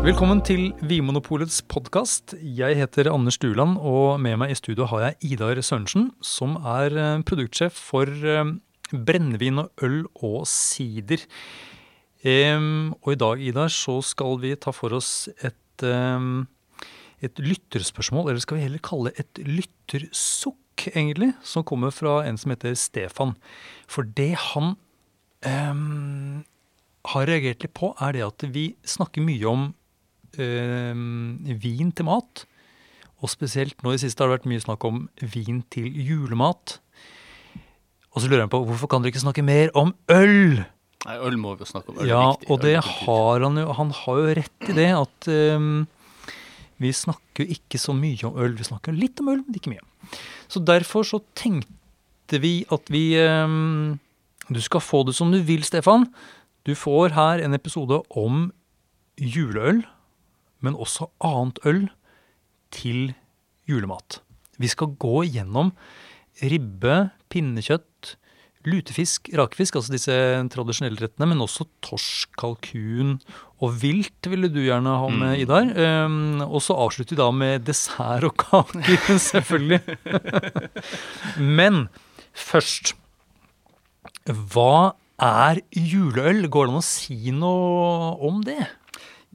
Velkommen til Vinmonopolets podkast. Jeg heter Anders Duland, og med meg i studio har jeg Idar Sørensen, som er eh, produktsjef for eh, brennevin og øl og sider. Og i dag, Idar, så skal vi ta for oss et, et lytterspørsmål, eller skal vi heller kalle et lyttersukk, egentlig, som kommer fra en som heter Stefan. For det han um, har reagert litt på, er det at vi snakker mye om vin til mat. Og spesielt nå i siste har det vært mye snakk om vin til julemat. Og så lurer jeg på hvorfor kan dere ikke snakke mer om øl? Nei, øl må vi jo snakke om. Øl Ja, viktig. og det har han jo. Han har jo rett i det at eh, vi snakker jo ikke så mye om øl. Vi snakker litt om øl, men ikke mye. Så derfor så tenkte vi at vi eh, Du skal få det som du vil, Stefan. Du får her en episode om juleøl, men også annet øl til julemat. Vi skal gå gjennom ribbe, pinnekjøtt, lutefisk, rakefisk, altså disse tradisjonelle rettene, men også torsk, kalkun og vilt ville du gjerne ha med, Mm. Idar. Um, og så avslutter vi da med dessert og kaker, selvfølgelig. men først Hva er juleøl? Går det an å si noe om det?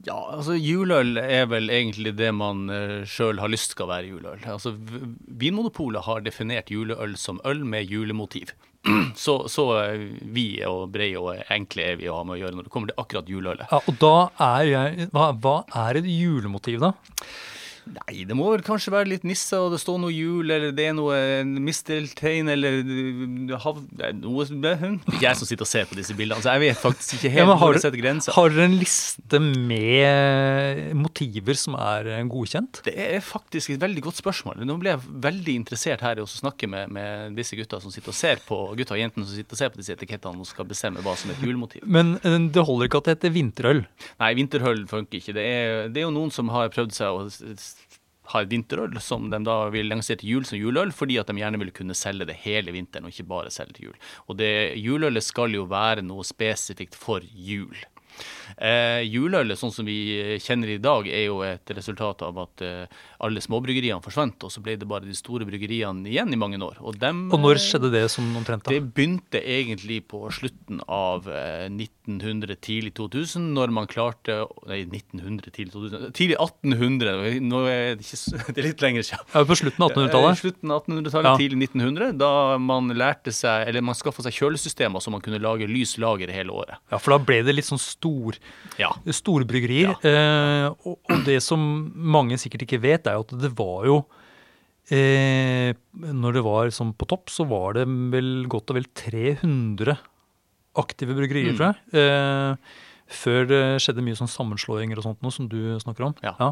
Ja, altså juleøl er vel egentlig det man uh, sjøl har lyst skal være juleøl. Altså Vinmonopolet har definert juleøl som øl med julemotiv. så så eh, vi og breie og enkle er vi å ha med å gjøre når det kommer til akkurat juleølet. Ja, og da er jeg Hva, hva er et julemotiv, da? Nei, det må vel kanskje være litt nisser, og det står noe jul, eller det er noe misteltein, eller hav... Noe det er ikke jeg som sitter og ser på disse bildene, så jeg vet faktisk ikke Ja, helt men hvor det setter grensa. har dere en liste med motiver som er godkjent? Det er faktisk et veldig godt spørsmål. Nå ble jeg veldig interessert her i å snakke med, med disse gutta som sitter og ser på gutta og jentene som sitter og ser på disse etikettene og skal bestemme hva som er et julemotiv. Men eh, det holder ikke at det heter vinterøl. Nei, vinterøl funker ikke. Det er, det er jo noen som har prøvd seg å s- s- ha et vinterøl som de da vil lansere til jul som juleøl, fordi at de gjerne vil kunne selge det hele vinteren og ikke bare selge til jul. Og det juleølet skal jo være noe spesifikt for jul. Eh, juleølet sånn som vi kjenner i dag, er jo et resultat av at eh, alle småbryggeriene forsvant, og så ble det bare de store bryggeriene igjen i mange år. Og, dem, Og når eh, skjedde det som omtrent da? det begynte egentlig på slutten av eh, 1900, tidlig 2000, når man klarte Nei, 1900, tidlig 2000 Tidlig 1800, nå er det, ikke, det er litt lenger siden. Ja, på slutten av Eh, 1800-tallet? Slutten av 1800-tallet, Ja. tidlig 1900, da man lærte seg, eller man skaffa seg kjølesystemer så man kunne lage lys lager hele året. Ja, for da ble det litt sånn stor, Ja. storbryggerier. Eh, og, og det som mange sikkert ikke vet, er jo at det var jo eh, Når det var sånn på topp, så var det vel godt og vel 300 aktive bryggerier, Mm. tror jeg. Eh, før det skjedde mye sånn sammenslåinger og sånt noe som du snakker om. Ja.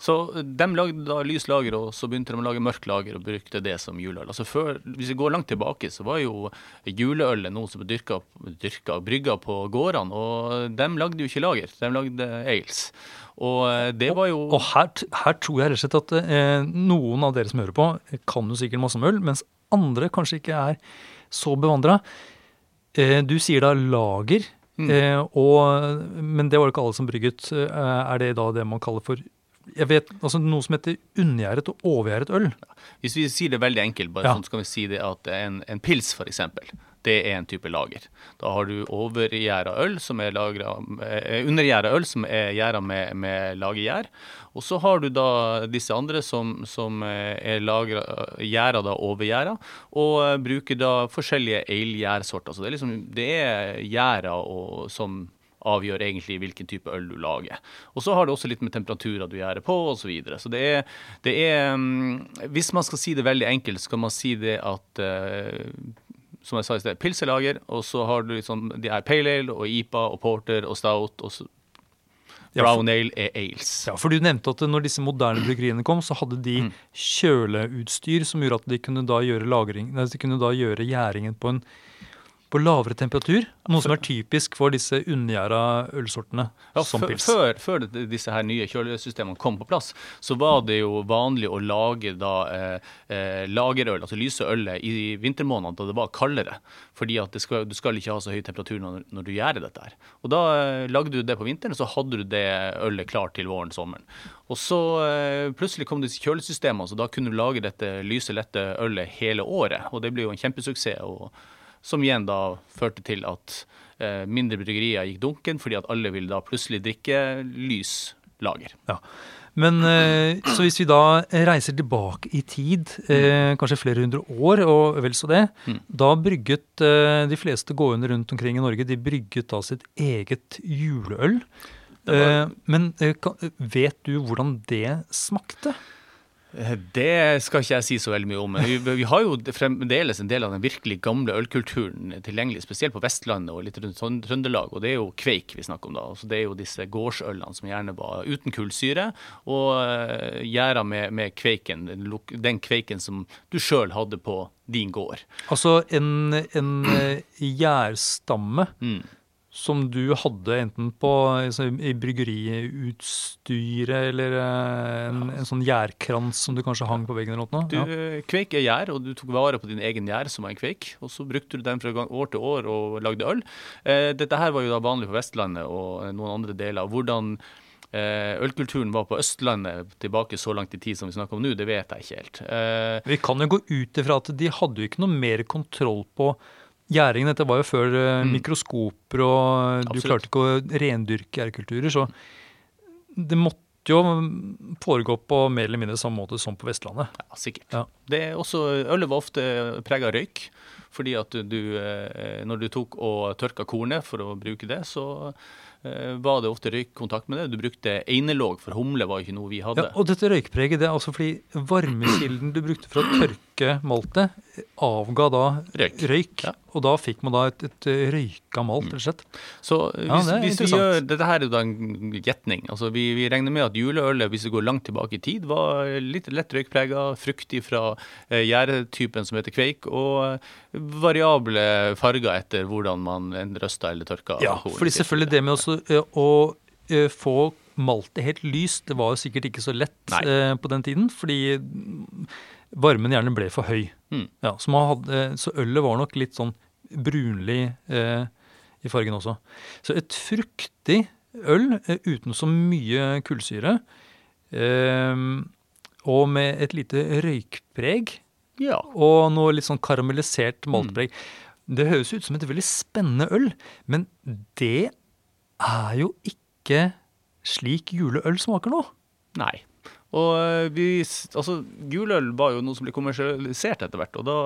Så de lagde da lys lager, og så begynte de å lage mørkt lager og brukte det som juleøl. Altså før, Hvis vi går langt tilbake, så var jo juleølet noe som ble dyrka, dyrka brygga på gårdene. Og de lagde jo ikke lager, de lagde ales. Og eh, det var jo Og her, her tror jeg rett og slett at eh, noen av dere som hører på, kan jo sikkert masse om øl, mens andre kanskje ikke er så bevandra. Eh, du sier da lager, Mm. eh, og, men det var det ikke alle som brygget. Eh, er det da det man kaller for jeg vet, altså Noe som heter unngjæret og overgjæret øl. Hvis vi sier det veldig enkelt, bare Ja. sånn, så kan vi si det at en, en pils f.eks. Det er en type lager. Da har du overgjæra øl, som er lagra eh, Undergjæra øl som er gjæra med, med lagergjær. Og så har du da disse andre som, som eh, er lagra gjæra overgjæra, og eh, bruker da forskjellige ale-gjærsorter. Så det er liksom det er gjæra som avgjør egentlig hvilken type øl du lager. Og så har det også litt med temperaturer du gjærer på, osv. Så, videre. så det er, det er mm, Hvis man skal si det veldig enkelt, så kan man si det at som jeg sa i sted, pilselager, og så har du liksom de er pale ale og IPA og porter og stout, og så brown ale er ales. Ja, for Du nevnte at når disse moderne bryggeriene kom, så hadde de Mm. kjøleutstyr som gjorde at de kunne da gjøre lagring, de kunne da gjøre gjæringen på en på lavere temperatur. Noe som er typisk for disse undergjæra ølsortene Ja, som pils. før, før disse her nye kjølesystemene kom på plass, så var det jo vanlig å lage da eh, eh, lagerøl, altså lyse ølet, i vintermånedene da det var kaldere. Fordi at det skal, du skal ikke ha så høy temperatur når, når du gjærer dette her. Og da eh, lagde du det på vinteren, så hadde du det ølet klart til våren, sommeren. Og så eh, plutselig kom disse kjølesystemene, så da kunne du lage dette lyse, lette ølet hele året. Og det ble jo en kjempesuksess. og som igjen da førte til at eh, mindre bryggerier gikk dunken, fordi at alle ville da plutselig drikke lys lager. Ja. Men eh, så hvis vi da reiser tilbake i tid, eh, kanskje flere hundre år og vel så det, Mm. da brygget de fleste gående rundt omkring i Norge, de brygget da sitt eget juleøl. Var- Eh, men vet du hvordan det smakte? Eh, Det skal ikke jeg si så veldig mye om. Men vi, vi har jo fremdeles en del av den virkelig gamle ølkulturen tilgjengelig, spesielt på Vestlandet og litt rundt Trønd- Trøndelag. Og det er jo kveik vi snakker om da. Altså det er jo disse gårdsølene som gjerne var uten kullsyre, og uh, gjæra med, med kveiken, den, kveiken som du sjøl hadde på din gård. Altså en, en eh, gjærstamme Mm. Som du hadde enten på altså, i bryggeriutstyret eller eh, en, en sånn gjærkrans som du kanskje hang på veggen eller noe? Du, Ja. eh, Kveik er gjær, og du tok vare på din egen gjær, som var en kveik. Og så brukte du den fra år til år og lagde øl. Eh, dette her var jo da vanlig på Vestlandet og noen andre deler. Hvordan eh, ølkulturen var på Østlandet tilbake så langt i tid som vi snakker om nå, det vet jeg ikke helt. Eh, Vi kan jo gå ut ifra at de hadde jo ikke noe mer kontroll på gjæringen. Dette var jo før eh, Mm. mikroskoper, og du Absolutt. klarte ikke å rendyrke gjærkulturer. Så det måtte jo foregå på mer eller mindre samme måte som på Vestlandet. ja, sikkert. Ja. Det er også, ølet var ofte prega av røyk. Fordi at du, du, eh, når du tok og tørka kornet for å bruke det, så eh, var det ofte røykkontakt med det. Du brukte einelåg, for humle var ikke noe vi hadde. Ja, og dette røykpreget, det er altså fordi varmekilden du brukte for å tørke maltet, avga da Røyk. røyk. Ja. Og da fikk man da et, et røyka malt, rett og slett. Så Ja, hvis, det er hvis vi gjør, Dette her er da en gjetning. Altså vi, vi regner med at juleølet, hvis vi går langt tilbake i tid, var litt lett røykprega, fruktig fra eh, gjærtypen som heter kveik, og eh, variable farger etter hvordan man røsta eller tørka Ja, fordi selvfølgelig det med også, eh, å eh, få maltet helt lyst, det var jo sikkert ikke så lett eh, på den tiden, fordi varmen gjerne ble for høy. Mm. Ja, så, hadde, så ølet var nok litt sånn brunlig eh, i fargen også. Så et fruktig øl eh, uten så mye kullsyre, eh, og med et lite røykpreg, Ja. og noe litt sånn karamellisert maltpreg. Det høres ut som et veldig spennende øl, men det er jo ikke slik juleøl smaker nå. Nei. Og eh, vi, altså, Juleøl var jo noe som ble kommersialisert etter hvert, og da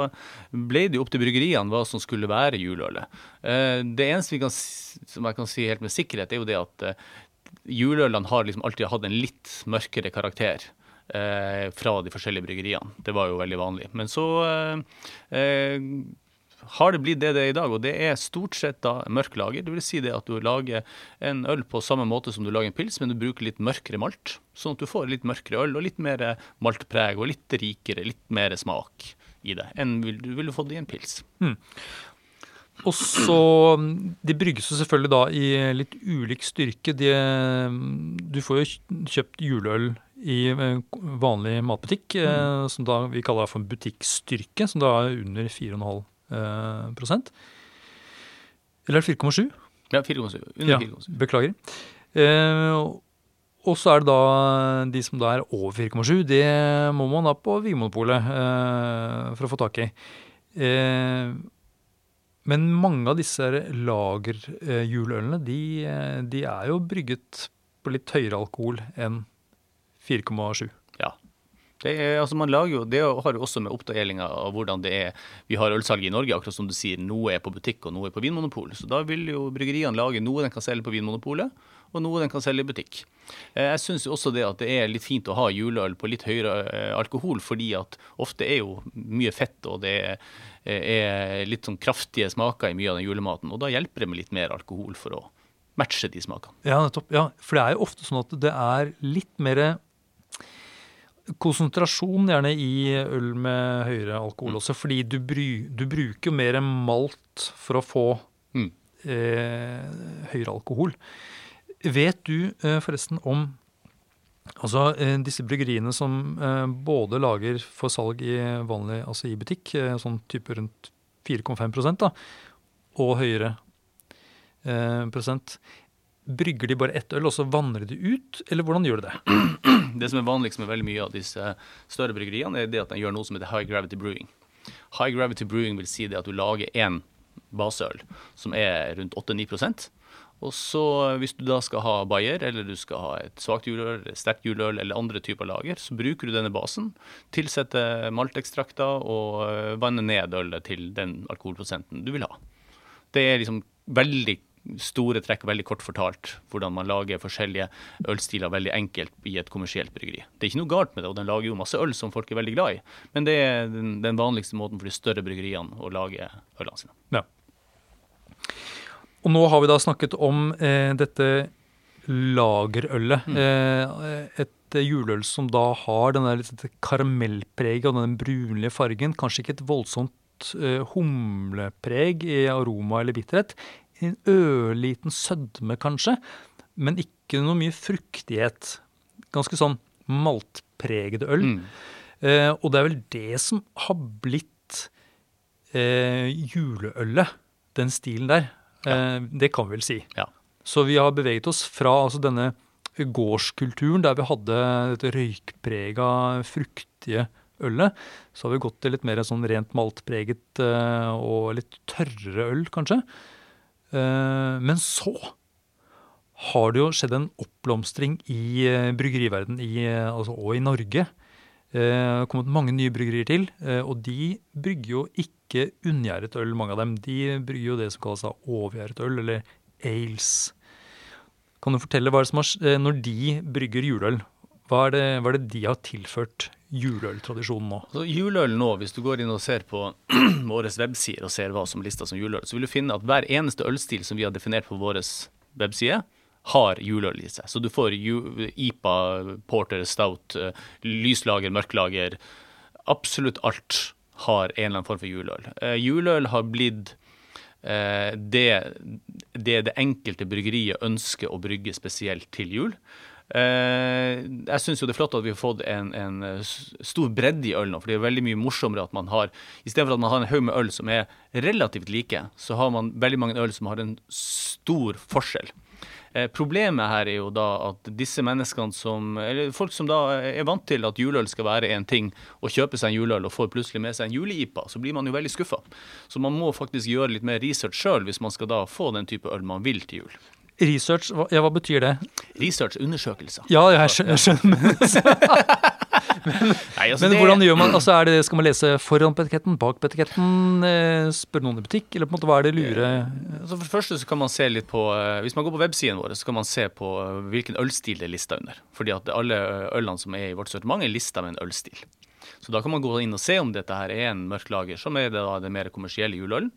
ble det jo opp til bryggeriene hva som skulle være juleølet. Eh, Det eneste kan, som jeg kan si helt med sikkerhet, er jo det at julølene juleølene har liksom alltid hatt en litt mørkere karakter. eh, fra de forskjellige bryggeriene. Det var jo veldig vanlig. Men så eh, eh, har det blitt det det er i dag, og det er stort sett da mørk lager. Det vil si det at du lager en øl på samme måte som du lager en pils, men du bruker litt mørkere malt. Sånn at du får litt mørkere øl og litt mer maltpreg og litt rikere, litt mer smak i det enn du ville fått i en pils. Og så mm, De brygges jo selvfølgelig da i litt ulik styrke. De, mm, du får jo kjøpt juleøl i eh, vanlig matbutikk, mm. som da vi kaller for butikkstyrke, som da er under 4,5 eh, prosent. Eller er det 4,7? Ja, 4,7. Under Ja, beklager. Eh, og så er det da de som da er over 4,7, det må man da på Vinmonopolet eh, for å få tak i. Eh, men mange av disse lagerjuleølene, de, eh, de er jo brygget på litt høyere alkohol enn 4,7. Er, altså man lager jo, det har jo også med oppdelinga av hvordan det er Vi har ølsalg i Norge, akkurat som du sier. Noe er på butikk, og noe er på Vinmonopol. Så da vil jo bryggeriene lage noe de kan selge på Vinmonopolet, og noe de kan selge i butikk. Eh, Jeg syns også det at det er litt fint å ha juleøl på litt høyere eh, alkohol, fordi at ofte er jo mye fett, og det er, er litt sånn kraftige smaker i mye av den julematen. Og da hjelper det med litt mer alkohol for å matche de smakene. Ja, nettopp. Ja, for det er jo ofte sånn at det er litt mer konsentrasjon gjerne i øl med høyere alkohol også, fordi du, bry, du bruker jo mer malt for å få Mm. eh, høyere alkohol. Vet du eh, forresten om altså, eh, disse bryggeriene som eh, både lager for salg i vanlig, altså i butikk, eh, sånn type rundt 4,5 da, og høyere eh, prosent, brygger de bare ett øl, og så vanner de ut, eller hvordan gjør de det? Det som er vanligst med veldig mye av disse større bryggeriene, er det at de gjør noe som heter high gravity brewing. High gravity brewing vil si det at du lager én baseøl som er rundt 8-9% og så hvis du da skal ha bayer, eller du skal ha et svakt juleøl, sterkt juleøl eller andre typer lager, så bruker du denne basen, tilsetter maltekstrakter og øh, vanner ned ølet til den alkoholprosenten du vil ha. Det er liksom veldig store trekk, veldig kort fortalt, hvordan man lager forskjellige ølstiler veldig enkelt i et kommersielt bryggeri. Det er ikke noe galt med det, og den lager jo masse øl som folk er veldig glad i, men det er den, den vanligste måten for de større bryggeriene å lage ølene sine. Ja. Og nå har vi da snakket om eh, dette lagerølet. Eh, et juleøl som da har denne litt karamellpreget og den brunlige fargen. Kanskje ikke et voldsomt eh, humlepreg i aroma eller bitterhet. En ørliten sødme, kanskje, men ikke noe mye fruktighet. Ganske sånn maltpregede øl. Mm. Eh, og det er vel det som har blitt eh, juleølet, den stilen der. Eh, det kan vi vel si. Ja. Så vi har beveget oss fra altså, denne gårdskulturen der vi hadde dette røykprega, fruktige ølet, så har vi gått til litt mer sånn rent maltpreget eh, og litt tørrere øl, kanskje. Eh, men så har det jo skjedd en oppblomstring i bryggeriverdenen, bryggeriverden i, eh, altså, og i Norge. Eh, Det har kommet mange nye bryggerier til, eh, og de brygger jo ikke unngjæret øl, mange av dem. De brygger jo det som kalles overgjæret øl, eller ales. Kan du fortelle hva det som har, eh, når de brygger juleøl, hva er, det, hva er det de har tilført juleøltradisjonen nå? Altså, Juleøl nå, hvis du går inn og ser på våre websider og ser hva som er lista som juleøl, så vil du finne at hver eneste ølstil som vi har definert på vår webside, har juleøl i seg. Så du får IPA, porter, stout, eh, lyslager, mørklager. Absolutt alt har en eller annen form for juleøl. Uh, juleøl har blitt eh, det, det det enkelte bryggeriet ønsker å brygge spesielt til jul. Eh, jeg syns jo det er flott at vi har fått en, en eh, stor bredde i øl nå, for det er veldig mye morsommere at man har I stedet for at man har en haug med øl som er relativt like, så har man veldig mange øl som har en stor forskjell. Eh, problemet her er jo da at disse menneskene som Eller folk som da er vant til at juleøl skal være en ting, og kjøper seg en juleøl og får plutselig med seg en juleipa, så blir man jo veldig skuffa. Så man må faktisk gjøre litt mer research sjøl hvis man skal da få den type øl man vil til jul. Research, hva, ja, hva betyr det? Research, undersøkelser. Ja, jeg skjønner. skjønner. Nei, altså Men det- hvordan gjør man, altså er det, Skal man lese foran på etiketten, bak på etiketten, eh, spørre noen i butikk, eller på en måte hva er det lure Altså for det første så kan man se litt på eh, Hvis man går på websiden vår, så kan man se på eh, hvilken ølstil det er lista under. Fordi at alle eh, ølene som er i vårt sortiment, er lista med en ølstil. Så da kan man gå inn og se om dette her er en mørk lager, som er det mer kommersielle juleølen,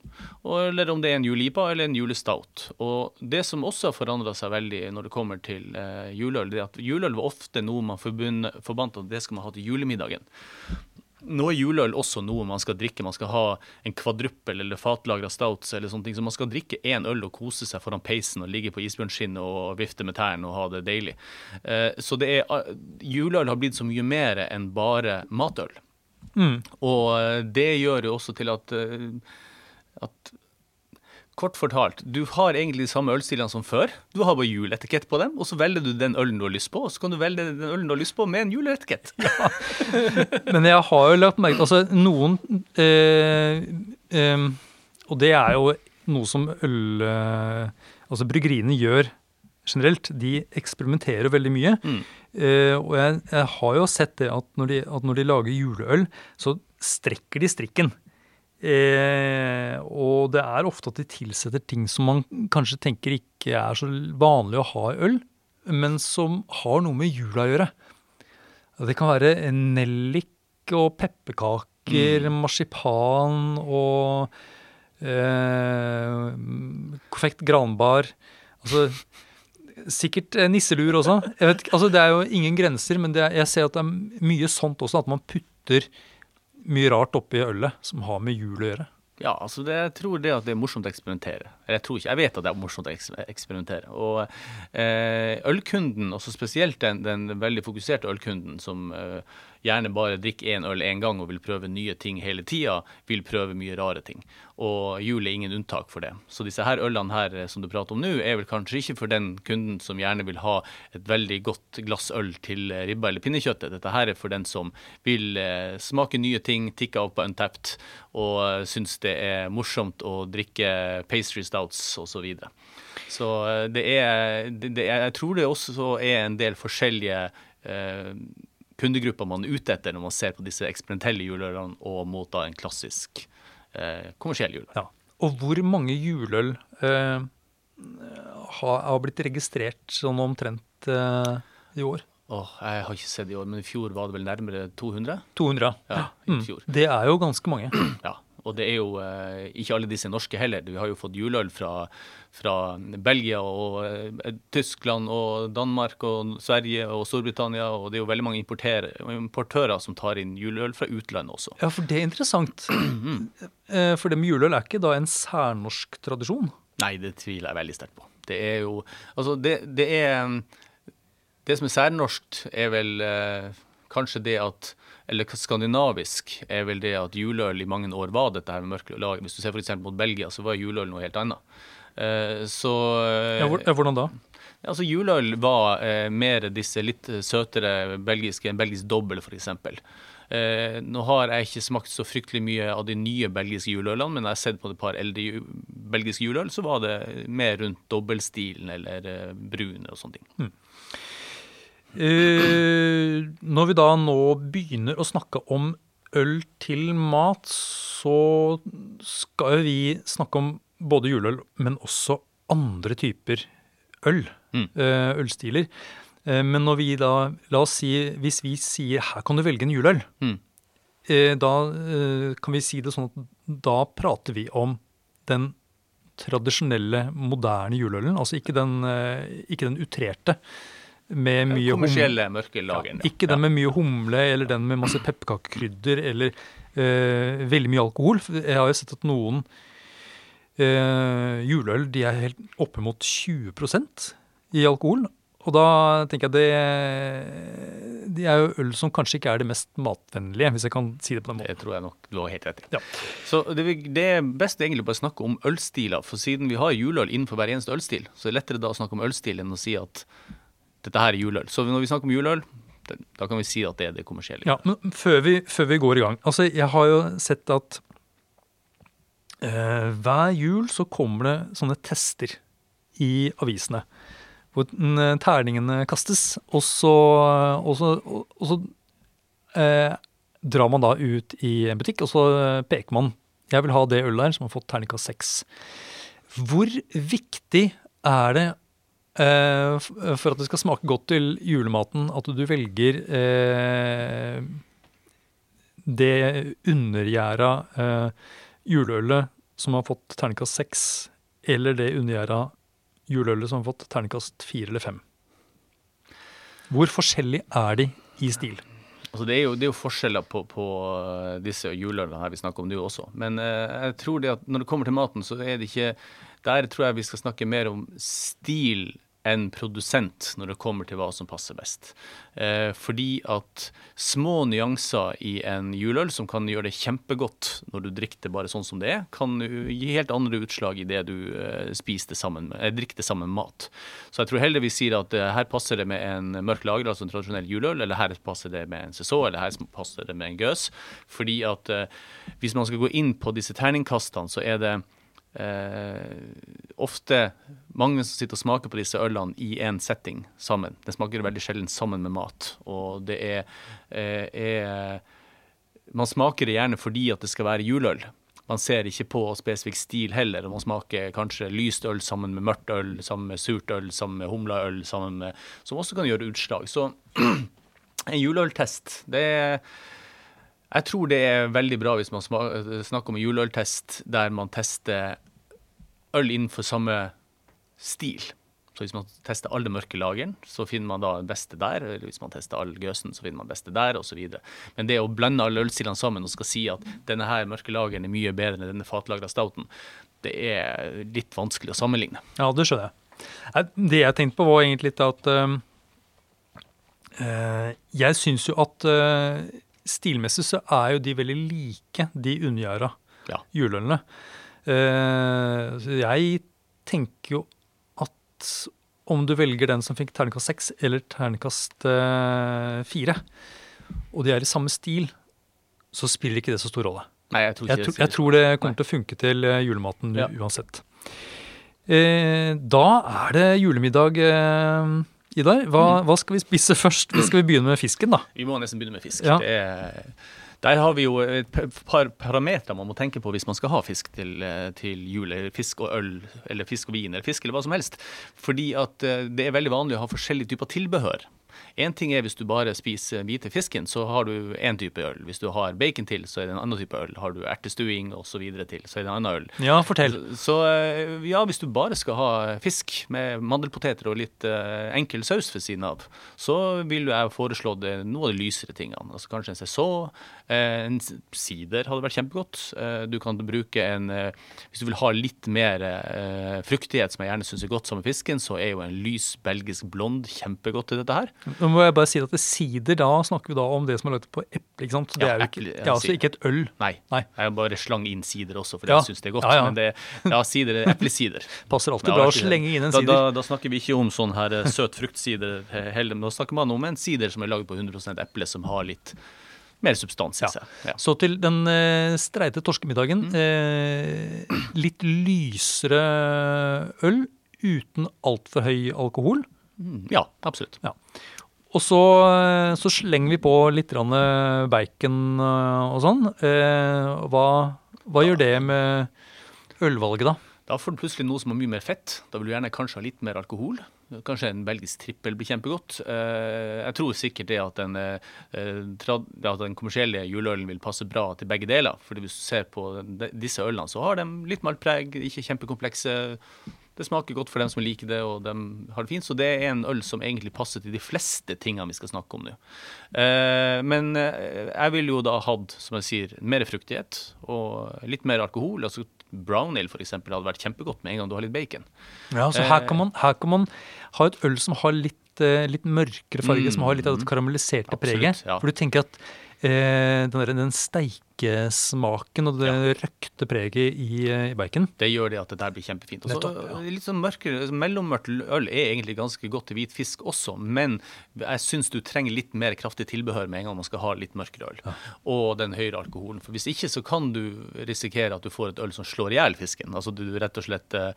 eller om det er en juleipa eller en julestout. Og det som også har forandra seg veldig når det kommer til eh, juleøl, det er at juleøl var ofte noe man forbandt at det skal man ha til julemiddagen. Nå er juleøl også noe man skal drikke. Man skal ha en kvadruppel eller fatlagra stouts eller sånne ting. Så man skal drikke én øl og kose seg foran peisen og ligge på isbjørnskinnet og vifte med tærne og ha det deilig. Eh, Så det er, eh, juleøl har blitt så mye mer enn bare matøl. Mm. Og eh, det gjør jo også til at, at Kort fortalt, du har egentlig de samme ølstilene som før. Du har bare juleetikett på dem, og så velger du den ølen du har lyst på, og så kan du velge den ølen du har lyst på med en juleetikett. Men jeg har jo lagt merke til altså noen eh, eh, Og det er jo noe som øl... Eh, altså bryggeriene gjør generelt. De eksperimenterer veldig mye. Mm. Eh, og jeg, jeg har jo sett det at når, de, at når de lager juleøl, så strekker de strikken. Eh, og det er ofte at de tilsetter ting som man kanskje tenker ikke er så vanlig å ha i øl, men som har noe med jula å gjøre. Det kan være nellik og pepperkaker, marsipan og eh, konfekt granbar. Altså Sikkert eh, nisselur også. Vet, altså det er jo ingen grenser, men det er, jeg ser at det er mye sånt også, at man putter mye rart oppi ølet som har med jul å gjøre. Ja, altså det, jeg tror det at det er morsomt å eksperimentere. Eller jeg tror ikke, jeg vet at det er morsomt å eksperimentere. Og eh, ølkunden, også spesielt den, den veldig fokuserte ølkunden som eh, gjerne bare drikker én øl én gang og vil prøve nye ting hele tida, vil prøve mye rare ting. Og jul er ingen unntak for det. Så disse her ølene her eh, som du prater om nå, er vel kanskje ikke for den kunden som gjerne vil ha et veldig godt glass øl til eh, ribba eller pinnekjøttet. Dette her er for den som vil eh, smake nye ting, tikke opp på Untapped, og syns det er morsomt å drikke pastry stouts osv. Så, videre. så det er, det er Jeg tror det også er en del forskjellige kundegrupper man er ute etter når man ser på disse eksperimentelle juleølene og mot da en klassisk eh, kommersiell juleøl. Ja. Og hvor mange juleøl eh, har, har blitt registrert sånn omtrent eh, i år? Åh, jeg har ikke sett i år, men i fjor var det vel nærmere 200? 200. Ja, i Mm. Det er jo ganske mange. Ja, og det er jo eh, ikke alle disse norske heller. Vi har jo fått juleøl fra, fra Belgia og eh, Tyskland og Danmark og Sverige og Storbritannia, og det er jo veldig mange importører som tar inn juleøl fra utlandet også. Ja, for det er interessant. Eh, For det med juleøl er ikke da en særnorsk tradisjon? Nei, det tviler jeg veldig sterkt på. Det er jo Altså, det, det er Det som er særnorskt, er vel eh, kanskje det at Eller skandinavisk er vel det at juleøl i mange år var dette her med mørke lager. Hvis du ser f.eks. mot Belgia, så var juleøl noe helt annet. Eh, så eh, Ja, hvordan da? Altså Juleøl var eh, mer disse litt søtere belgiske, en belgisk dobbel f.eks. Eh, nå har jeg ikke smakt så fryktelig mye av de nye belgiske juleølene, men jeg har sett på et par eldre ju belgiske juleøl, så var det mer rundt dobbeltstilen eller eh, brun og sånne ting. Eh, når vi da nå begynner å snakke om øl til mat, så skal vi snakke om både juleøl, men også andre typer øl. Mm. eh, ølstiler. Eh, men når vi da, la oss si, hvis vi sier her kan du velge en juleøl, Mm. eh, da eh, kan vi si det sånn at da prater vi om den tradisjonelle, moderne juleølen. Altså ikke den, eh, ikke den utrerte med mye Kommersielle mørke lageren. ja, ikke den med mye humle, eller den med masse pepperkakekrydder, eller uh, veldig mye alkohol. Jeg har jo sett at noen uh, juleøl de er helt oppimot 20% i alkohol. Og da tenker jeg det Det er jo øl som kanskje ikke er det mest matvennlige, hvis jeg kan si det på den måten. Det tror jeg nok du har helt rett i. Ja. Så det, det er best egentlig bare å snakke om ølstiler, for siden vi har juleøl innenfor hver eneste ølstil, så er det lettere da å snakke om ølstil enn å si at dette her er juleøl. Så når vi snakker om juleøl, da kan vi si at det er det kommersielle. Ja, men før vi, før vi går i gang. Altså, jeg har jo sett at eh, hver jul så kommer det sånne tester i avisene. Hvor mm, terningene kastes, og så, og så, og så eh, drar man da ut i en butikk, og så peker man Jeg vil ha det ølet der som har fått terningkast seks. Hvor viktig er det eh, for at det skal smake godt til julematen, at du velger eh, det undergjæra eh, juleølet som har fått terningkast seks, eller det undergjæra juleølet som har fått terningkast fire eller fem? Hvor forskjellig er de i stil? Altså det, er jo, det er jo forskjeller på, på eh, disse juleølene vi snakker om nå også. Men eh, jeg tror det at når det kommer til maten, så er det ikke Der tror jeg vi skal snakke mer om stil enn produsent når det kommer til hva som passer best. Eh, fordi at små nyanser i en juleøl som kan gjøre det kjempegodt når du drikker det bare sånn som det er, kan gi helt andre utslag i det du eh, sammen eh, drikker sammen med mat. Så jeg tror heller vi sier at eh, her passer det med en mørk lager, altså en tradisjonell juleøl, eller her passer det med en sesong, eller her passer det med en gøs. Fordi at eh, hvis man skal gå inn på disse terningkastene, så er det ofte mange som sitter og smaker på disse ølene i en setting sammen. Den smaker veldig sjelden sammen med mat. Og det er, eh, er Man smaker det gjerne fordi at det skal være juleøl. Man ser ikke på spesifikk stil heller. Man smaker kanskje lyst øl sammen med mørkt øl, sammen med surt øl, sammen med humleøl, som også kan gjøre utslag. Så en juleøltest, det er jeg tror det er veldig bra hvis man snakker om juleøltest der man tester øl innenfor samme stil. Så hvis man tester alle mørke lageren, så finner man da den beste der. Eller hvis man tester all gøsen, så finner man den beste der, osv. Men det å blande alle ølstilene sammen og skal si at denne her mørke lageren er mye bedre enn denne fatlagra stouten, det er litt vanskelig å sammenligne. Ja, det skjønner jeg. Det jeg tenkte på, var egentlig litt at eh, Jeg syns jo at eh, stilmessig så er jo de veldig like, de undergjæra Ja. juleølene. Uh, jeg tenker jo at om du velger den som fikk terningkast seks eller terningkast eh, fire, og de er i samme stil, så spiller ikke det så stor rolle. Nei, jeg tror ikke Jeg, det jeg tror det Nei. kommer til å funke til eh, julematen Ja. uansett. Eh, da er det julemiddag, eh, Idar. Mm. Hva, hva skal vi spise først? Skal vi begynne med fisken, da? Vi må nesten begynne med fisk. Ja. Det er, der har vi jo et par parametere man må tenke på hvis man skal ha fisk til, eh, til jul. Eller fisk og øl, eller fisk og vin, eller fisk eller hva som helst. Fordi at eh, det er veldig vanlig å ha forskjellige typer tilbehør. Én ting er hvis du bare spiser hvite fisken, så har du én type øl. Hvis du har bacon til, så er det en annen type øl. Har du ertestuing osv. til, så er det en annen øl. Ja, fortell. Så eh, ja, hvis du bare skal ha fisk med mandelpoteter og litt uh, enkel saus ved siden av, så vil jeg foreslå det, noe av de lysere tingene. Altså Kanskje en saison, eh, en sider hadde vært kjempegodt. Du kan bruke en Hvis du vil ha litt mer fruktighet, som jeg gjerne syns er godt sammen med fisken, så er jo en lys belgisk blond kjempegodt til dette her. Nå må jeg bare si at det sider, da snakker vi da om det som er laget på eple. ikke sant? Så det Ja, er jo ikke, eple, ja, altså ikke et øl. Nei, Nei. jeg bare slang inn sider også, fordi Ja. jeg syns det er godt. Ja, ja. Men det, ja, sider er eplesider. Passer alltid bra å slenge inn en sider. Da, da snakker vi ikke om sånn her eh, søt fruktsider heller, men da snakker man om en sider som er laget på 100% eple, som har litt mer substans i Ja. seg. Ja. Så til den eh, streite torskemiddagen. Eh, litt lysere øl uten altfor høy alkohol. Mm, ja, absolutt. Og så, så slenger vi på litt eh, bacon eh, og sånn. Eh, hva, hva gjør det med ølvalget, da? Da får du plutselig noe som har mye mer fett. Da vil du gjerne kanskje ha litt mer alkohol. Kanskje en belgisk trippel blir kjempegodt. Jeg tror sikkert det at den, at den kommersielle juleølen vil passe bra til begge deler. Fordi hvis du ser på disse ølene, så har de litt maltpreg, ikke kjempekomplekse. Det smaker godt for dem som liker det, og de har det fint. Så det er en øl som egentlig passer til de fleste tingene vi skal snakke om nå. Eh, Men eh, jeg ville jo da hatt, som jeg sier, mer fruktighet og litt mer alkohol. altså Brown ale for eksempel, hadde vært kjempegodt med en gang du har litt bacon. Ja, så her Eh, kan man, her kan man ha et øl som har litt, litt mørkere farge, som har litt av det karamelliserte Mm. Absolutt, preget. ja. For du tenker at eh, den, der, den steikesmaken og det røkte preget i, eh, i bacon Det gjør det at det der blir kjempefint. Også, Nettopp, ja. Litt sånn mørkere, mellommørkt øl er egentlig ganske godt til hvit fisk også, men jeg syns du trenger litt mer kraftig tilbehør med en gang man skal ha litt mørkere øl. Og den høyere alkoholen. For hvis ikke så kan du risikere at du får et øl som slår i hjel fisken. Altså du rett og slett eh,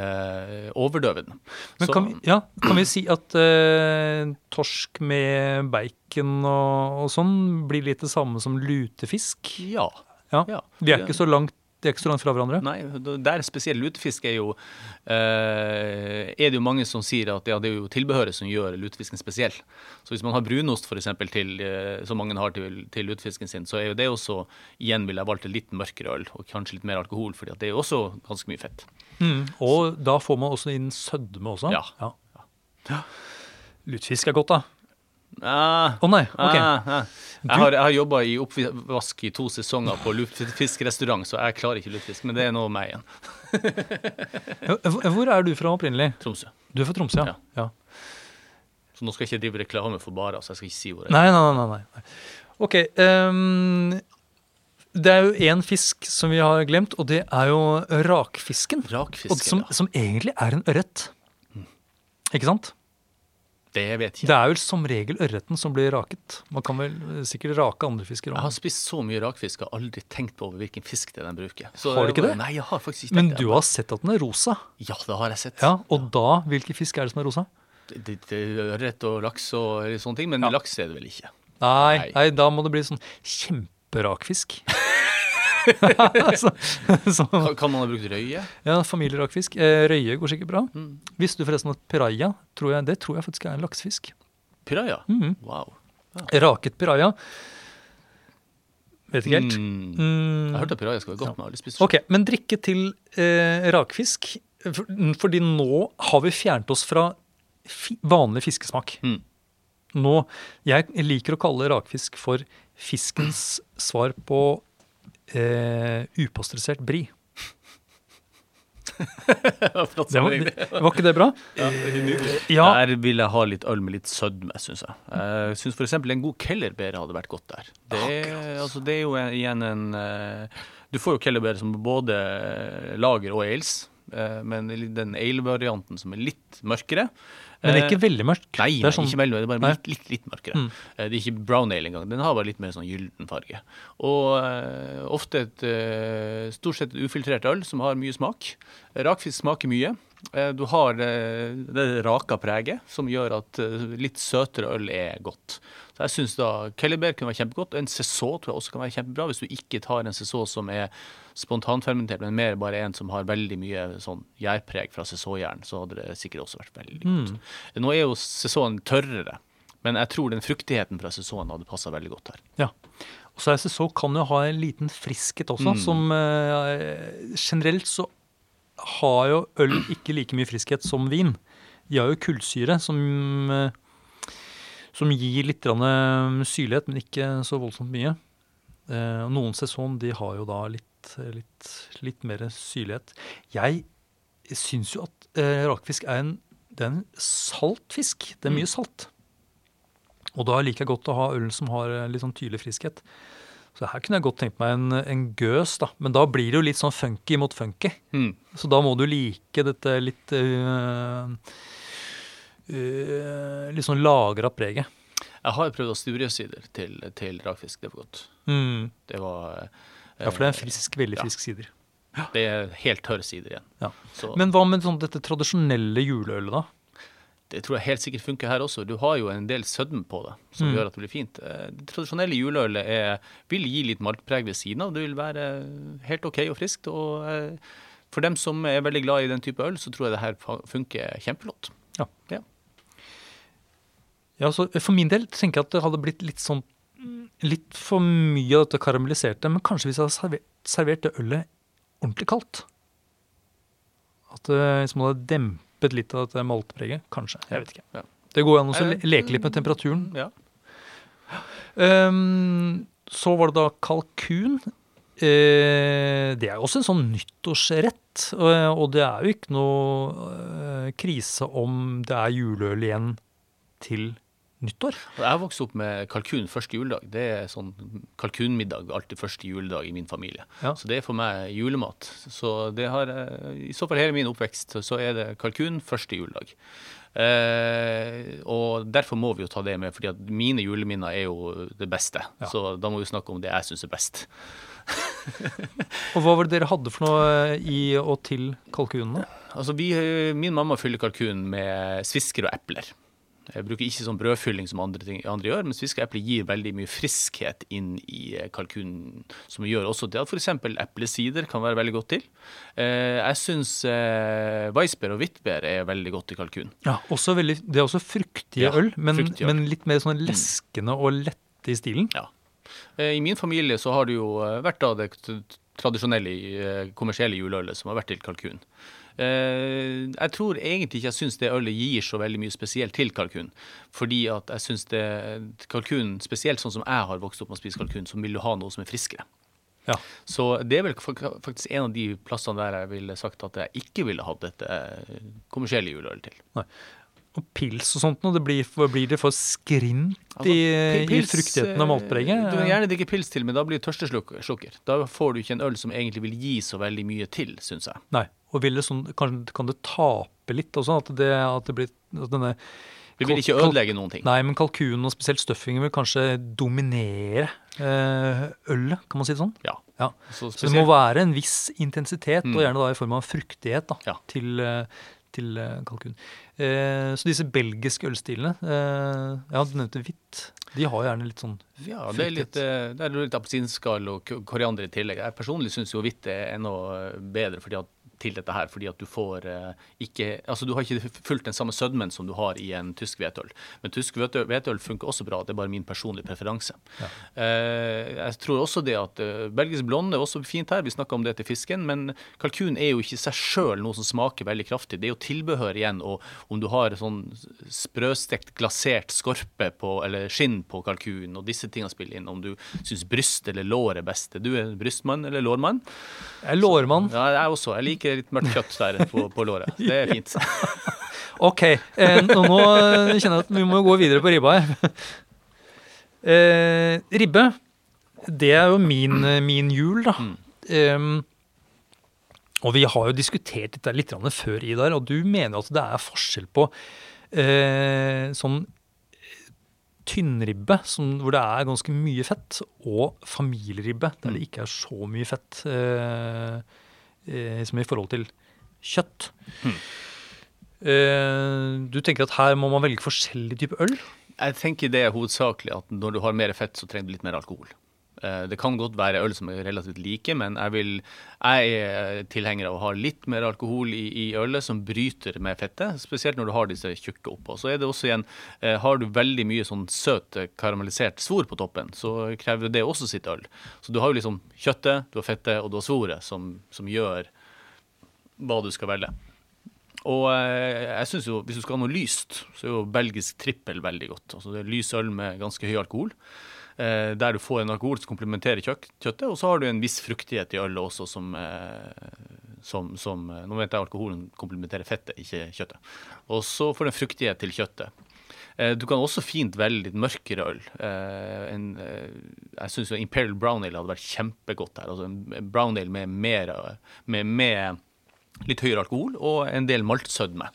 eh, overdøver den. Men Så- kan vi, ja, kan vi si at eh, torsk med bacon og, og sånn blir litt det samme som lutefisk? Ja. Ja. ja. De er ikke så langt, de er ikke så langt fra hverandre? Nei, der spesielt lutefisk er jo eh, Er det jo mange som sier at ja, det er jo tilbehøret som gjør lutefisken spesiell. Så hvis man har brunost eksempel, til, eh, som mange har til, til lutefisken sin, så er jo det også Igjen ville jeg valgt en litt mørkere øl og kanskje litt mer alkohol, for det er jo også ganske mye fett. Mm. Og da får man også inn sødme også? Ja. ja. Lutefisk er godt, da. Ah, Å nei, ok. ah, ah. Jeg har, jeg har jobba i oppvask i to sesonger på luftfiskrestaurant, så jeg klarer ikke luftfisk. Men det er noe meg igjen. Hvor er du fra opprinnelig? Tromsø. Du er fra Tromsø, ja. Ja. Så nå skal jeg ikke drive reklame for barer, så jeg skal ikke si hvor jeg er. Nei, nei, nei. nei. Ok. um, det er jo én fisk som vi har glemt, og det er jo rakfisken. Rakfisken, som, ja. som egentlig er en ørret. Ikke sant? Det vet jeg Det er vel som regel ørreten som blir raket. Man kan vel sikkert rake andre fisker Jeg har spist så mye rakfisk og aldri tenkt på over hvilken fisk det er den bruker. Så, Har du ikke det? Nei, jeg har faktisk ikke Men du har sett at den er rosa. Ja, det har jeg sett. Ja, Og da, hvilke fisk er det som er rosa? Det, det, det Ørret og laks og sånne ting, men Ja. laks er det vel ikke. Nei. nei, da må det bli sånn kjemperakfisk. så, så, Kan, kan man ha brukt røye? ja, familierakfisk. Eh, røye går sikkert bra. Mm. Visste du forresten at piraja tror jeg, det tror jeg faktisk er en laksefisk? Piraya? Mm. Wow. Raket piraja. Vet ikke helt. Mm. Mm, Jeg har hørt at piraya skal være godt, Ja. men jeg har aldri spist Ok, Men drikke til eh, rakfisk For, fordi nå har vi fjernet oss fra fi, vanlig fiskesmak. Mm. Nå, Jeg liker å kalle rakfisk for fiskens svar på eh, upasteurisert brie. Det var, var ikke det bra? Ja, Der vil jeg ha litt øl med litt sødme, syns jeg. Jeg syns f.eks. en god kellerbeer hadde vært godt der. Det, altså, det er jo en- igjen en eh, Du får jo kellerbeer som både lager og ales, eh, men den ale-varianten som er litt mørkere men det er eh, ikke veldig mørkt? Nei, det er sånn, ikke veldig, det er bare litt, litt, litt mørkere. Mm. Eh, Det er ikke brown ale engang. Den har bare litt mer sånn gyllen farge. Og uh, ofte et uh, stort sett et ufiltrert øl som har mye smak. Rakfisk smaker mye. Uh, du har det raka preget som gjør at litt søtere øl er godt. Så jeg syns da Kellerbeer kunne være kjempegodt. En Cézot tror jeg også kan være kjempebra, hvis du ikke tar en Cézot som er spontanfermentert, men mer bare en som har veldig mye sånn gjærpreg fra Cézot-gjæren, så hadde det sikkert også vært veldig godt. Nå er jo sesongen tørrere, men jeg tror den fruktigheten fra sesongen hadde passa veldig godt her. Ja. Og så er kan jo ha en liten friskhet også, Mm. som eh, Generelt så har jo øl ikke like mye friskhet som vin. De har jo kullsyre som, eh, som gir litt eh, syrlighet, men ikke så voldsomt mye. Eh, noen sesong de har jo da litt, litt, litt mer syrlighet. Jeg syns jo at eh, rakfisk er en, det er en salt fisk. Det er mye salt. Og da liker jeg godt å ha øl som har eh, litt sånn tydelig friskhet. Så her kunne jeg godt tenkt meg en, en gøs, da. Men da blir det jo litt sånn funky mot funky. Mm. Så da må du like dette litt øh, øh, Litt sånn lagra preget. Jeg har prøvd Asturias-sider til, til rakfisk. Det var godt. Mm. Det var Ja, for det er en frisk, veldig ja. frisk sider. Det er helt tørre sider igjen. Ja. Men hva med sånn dette tradisjonelle juleølet, da? det tror jeg helt sikkert funker her også. Du har jo en del sødme på det, som Mm. gjør at det blir fint. Eh, Det tradisjonelle juleølet er, vil gi litt maltpreg ved siden av. Det vil være helt OK og friskt. Og eh, for dem som er veldig glad i den type øl, så tror jeg det her funker kjempeflott. Ja. Ja. Ja, så For min del tenker jeg at det hadde blitt litt sånn Litt for mye av dette karamelliserte. Men kanskje hvis jeg hadde servert, servert det ølet ordentlig kaldt? At det liksom hadde dempet litt av dette maltpreget? Kanskje. Jeg vet ikke. Ja. Det går an å Eh, leke litt med temperaturen. Ja. Um, så var det da kalkun. Eh, det er jo også en sånn nyttårsrett. Og, og det er jo ikke noe eh, krise om det er juleøl igjen til nyttår. Jeg Jeg vokste opp med kalkun første juledag. Det er sånn kalkunmiddag alltid første juledag i min familie. Ja. Så det er for meg julemat. Så det har, eh, i så fall hele min oppvekst, så er det kalkun første juledag. Eh, og derfor må vi jo ta det med, fordi at mine juleminner er jo det beste. Ja. Så da må vi snakke om det jeg syns er best. Og hva var det dere hadde for noe eh, i og til kalkunene? Altså vi, Min mamma fyller kalkun med svisker og epler. Jeg bruker ikke sånn brødfylling som andre, ting, andre gjør, men epler gir veldig mye friskhet inn i eh, kalkunen, som gjør også det at f.eks. eplesider kan være veldig godt til. Eh, jeg syns eh, weissbier og hvittbær er veldig godt i kalkun. Ja, også veldig, Det er også fruktige øl, men, fruktige øl. Mm. men litt mer sånn leskende og lette i stilen. Ja. Eh, I min familie så har det jo vært da det tradisjonelle kommersielle juleølet som har vært til kalkun. Eh, Jeg tror egentlig ikke jeg syns det ølet gir så veldig mye spesielt til kalkun. Fordi at jeg syns det kalkun, spesielt sånn som jeg har vokst opp med å spise kalkun, så vil du ha noe som er friskere. Ja. Så det er vel faktisk en av de plassene der jeg ville sagt at jeg ikke ville hatt dette eh, kommersielle juleølet til. Og pils og sånt noe, det blir, blir det for skrint Altså, i, pi- i fruktigheten og maltpreget? Du kan gjerne drikke pils til, men da blir det tørsteslukker. Da får du ikke en øl som egentlig vil gi så veldig mye til, syns jeg. Nei. Og vil det sånn, kan, kan det tape litt også? At, det, at det blir at denne Vi vil ikke ødelegge noen ting. Nei, men kalkunen og spesielt stuffingen vil kanskje dominere eh, ølet, kan man si det sånn? Ja. Ja. Så Så det må være en viss intensitet, Mm. og gjerne da i form av fruktighet, da, Ja. til, eh, til eh, kalkun. Eh, så disse belgiske ølstilene, eh, ja, du nevnte hvitt, de har gjerne litt sånn ja, det er litt, eh, det er litt appelsinskall og koriander i tillegg. Jeg personlig syns jo hvitt er enda bedre, fordi at til dette her, fordi at du får eh, ikke Altså du har ikke fulgt den samme sødmen som du har i en tysk hvetøl. Men tysk hvetøl, funker også bra, det er bare min personlige preferanse. Ja. Eh, jeg tror også det at eh, belgisk blonde er også fint her, vi snakka om det til fisken, men kalkun er jo ikke i seg sjøl noe som smaker veldig kraftig. Det er jo tilbehør igjen, og om du har sånn sprøstekt, glasert skorpe på, eller skinn på kalkun, og disse tingene spiller inn, om du syns bryst eller lår er best. Du er brystmann eller lårmann? Jeg er lårmann. Ja, jeg også. Jeg liker litt mørkt kjøtt der på, på låret. Det er fint. Ok, eh, nå, nå kjenner jeg at vi må gå videre på ribba her. Eh, ribbe, det er jo min, min jul, da. Mm. Em, og vi har jo diskutert dette litt før, Idar, og du mener at det er forskjell på eh, sånn tynnribbe, som, hvor det er ganske mye fett, og familieribbe, der det Mm. ikke er så mye fett eh, eh, som i forhold til kjøtt. Mm. Eh, du tenker at her må man velge forskjellig type øl? Jeg tenker det er hovedsakelig at når du har mer fett, så trenger du litt mer alkohol. Eh, Det kan godt være øl som er relativt like, men jeg, vil, jeg er tilhenger av å ha litt mer alkohol i, i ølet som bryter med fettet, spesielt når du har disse tjukke oppå. Så er det også igjen, eh, har du veldig mye sånn søt eh, karamellisert svor på toppen, så krever det også sitt øl. Så du har jo liksom kjøttet, du har fettet og du har svoret som, som gjør hva du skal velge. Og jeg synes jo, hvis du skal ha noe lyst, så er jo belgisk trippel veldig godt. Altså det er lys øl med ganske høy alkohol. Eh, der du får en alkohol som komplementerer kjøttet, og så har du en viss fruktighet i ølet også som, eh, som, som eh, Nå vet jeg alkoholen komplementerer fettet, ikke kjøttet. Og så får du en fruktighet til kjøttet. Eh, Du kan også fint velge litt mørkere øl. En, jeg syns Imperial Brown Ale hadde vært kjempegodt her. Altså en brown ale med, mer, med, med litt høyere alkohol og en del maltsødme.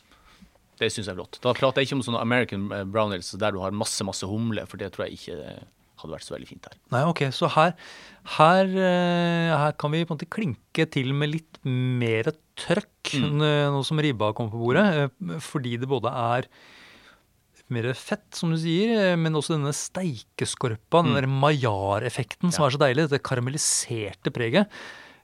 Det syns jeg er flott. Da prater jeg ikke om sånne American brown ales der du har masse masse humle, for det tror jeg ikke hadde vært så veldig fint her. Nei, ok, så her, her, eh, her kan vi på en måte klinke til med litt mer trøkk Mm. nå som ribba kommer på bordet. eh, Fordi det både er mer fett, som du sier, eh, men også denne steikeskorpa, den Mm. der maillard-effekten som Ja. er så deilig. Dette karamelliserte preget.